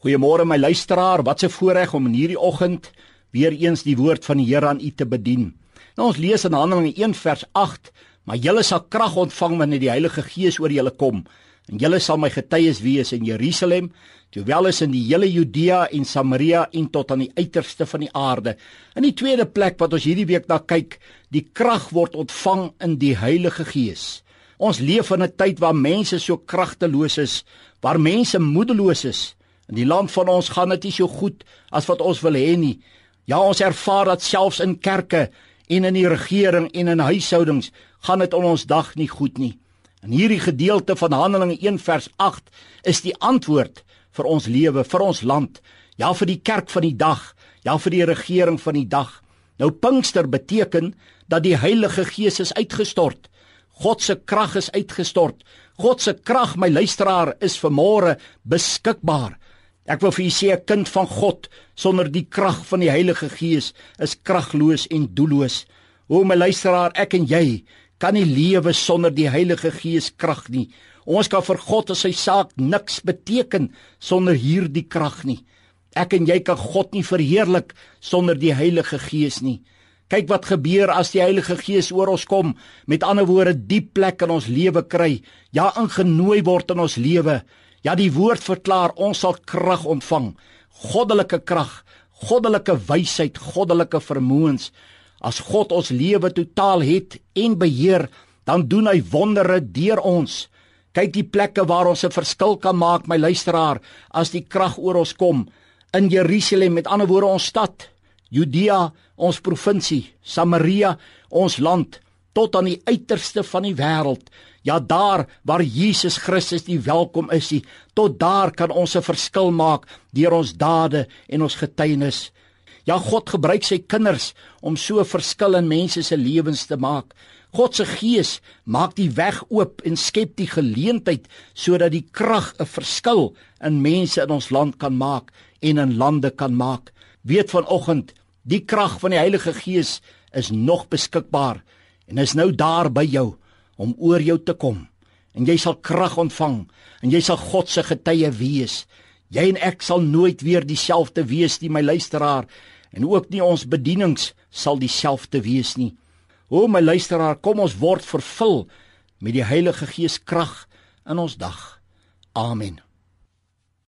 Goeiemôre my luisteraar, wat 'n voorreg om in hierdie oggend weer eens die woord van die Here aan u te bedien. Nou ons lees in Handelinge 1 vers 8, maar julle sal krag ontvang wanneer die Heilige Gees oor julle kom en julle sal my getuies wees in Jerusalem, sowel as in die hele Judea en Samaria en tot aan die uiterste van die aarde. In die tweede plek wat ons hierdie week na kyk, die krag word ontvang in die Heilige Gees. Ons leef in 'n tyd waar mense so kragteloos is, waar mense moedeloos is. In die land van ons gaan dit nie so goed as wat ons wil hê nie. Ja, ons ervaar dat selfs in kerke en in die regering en in huishoudings gaan dit on ons dag nie goed nie. In hierdie gedeelte van Handelinge 1 vers 8 is die antwoord vir ons lewe, vir ons land, ja vir die kerk van die dag, ja vir die regering van die dag. Nou Pinkster beteken dat die Heilige Gees is uitgestort. God se krag is uitgestort. God se krag, my luisteraar, is vanmôre beskikbaar. Ek wil vir u sê 'n kind van God sonder die krag van die Heilige Gees is kragloos en doelloos. O my luisteraar, ek en jy kan nie lewe sonder die Heilige Gees krag nie. Ons kan vir God en sy saak niks beteken sonder hierdie krag nie. Ek en jy kan God nie verheerlik sonder die Heilige Gees nie. Kyk wat gebeur as die Heilige Gees oor ons kom. Met ander woorde, diep plek in ons lewe kry. Ja, ingenooi word in ons lewe. Ja, die woord verklaar ons sal krag ontvang, goddelike krag, goddelike wysheid, goddelike vermoëns. As God ons lewe totaal het en beheer, dan doen hy wondere deur ons. Kyk die plekke waar ons 'n verskil kan maak, my luisteraar, as die krag oor ons kom. In Jerusalem, met ander woorde ons stad, Judea, ons provinsie, Samaria, ons land, tot aan die uiterste van die wêreld. Ja daar waar Jesus Christus die welkom is, die, tot daar kan ons 'n verskil maak deur ons dade en ons getuienis. Ja God gebruik sy kinders om so 'n verskil in mense se lewens te maak. God se gees maak die weg oop en skep die geleentheid sodat die krag 'n verskil in mense in ons land kan maak en in lande kan maak. Weet vanoggend, die krag van die Heilige Gees is nog beskikbaar en is nou daar by jou om oor jou te kom en jy sal krag ontvang en jy sal God se getuie wees. Jy en ek sal nooit weer dieselfde wees nie, my luisteraar, en ook nie ons bedienings sal dieselfde wees nie. O my luisteraar, kom ons word vervul met die Heilige Gees krag in ons dag. Amen.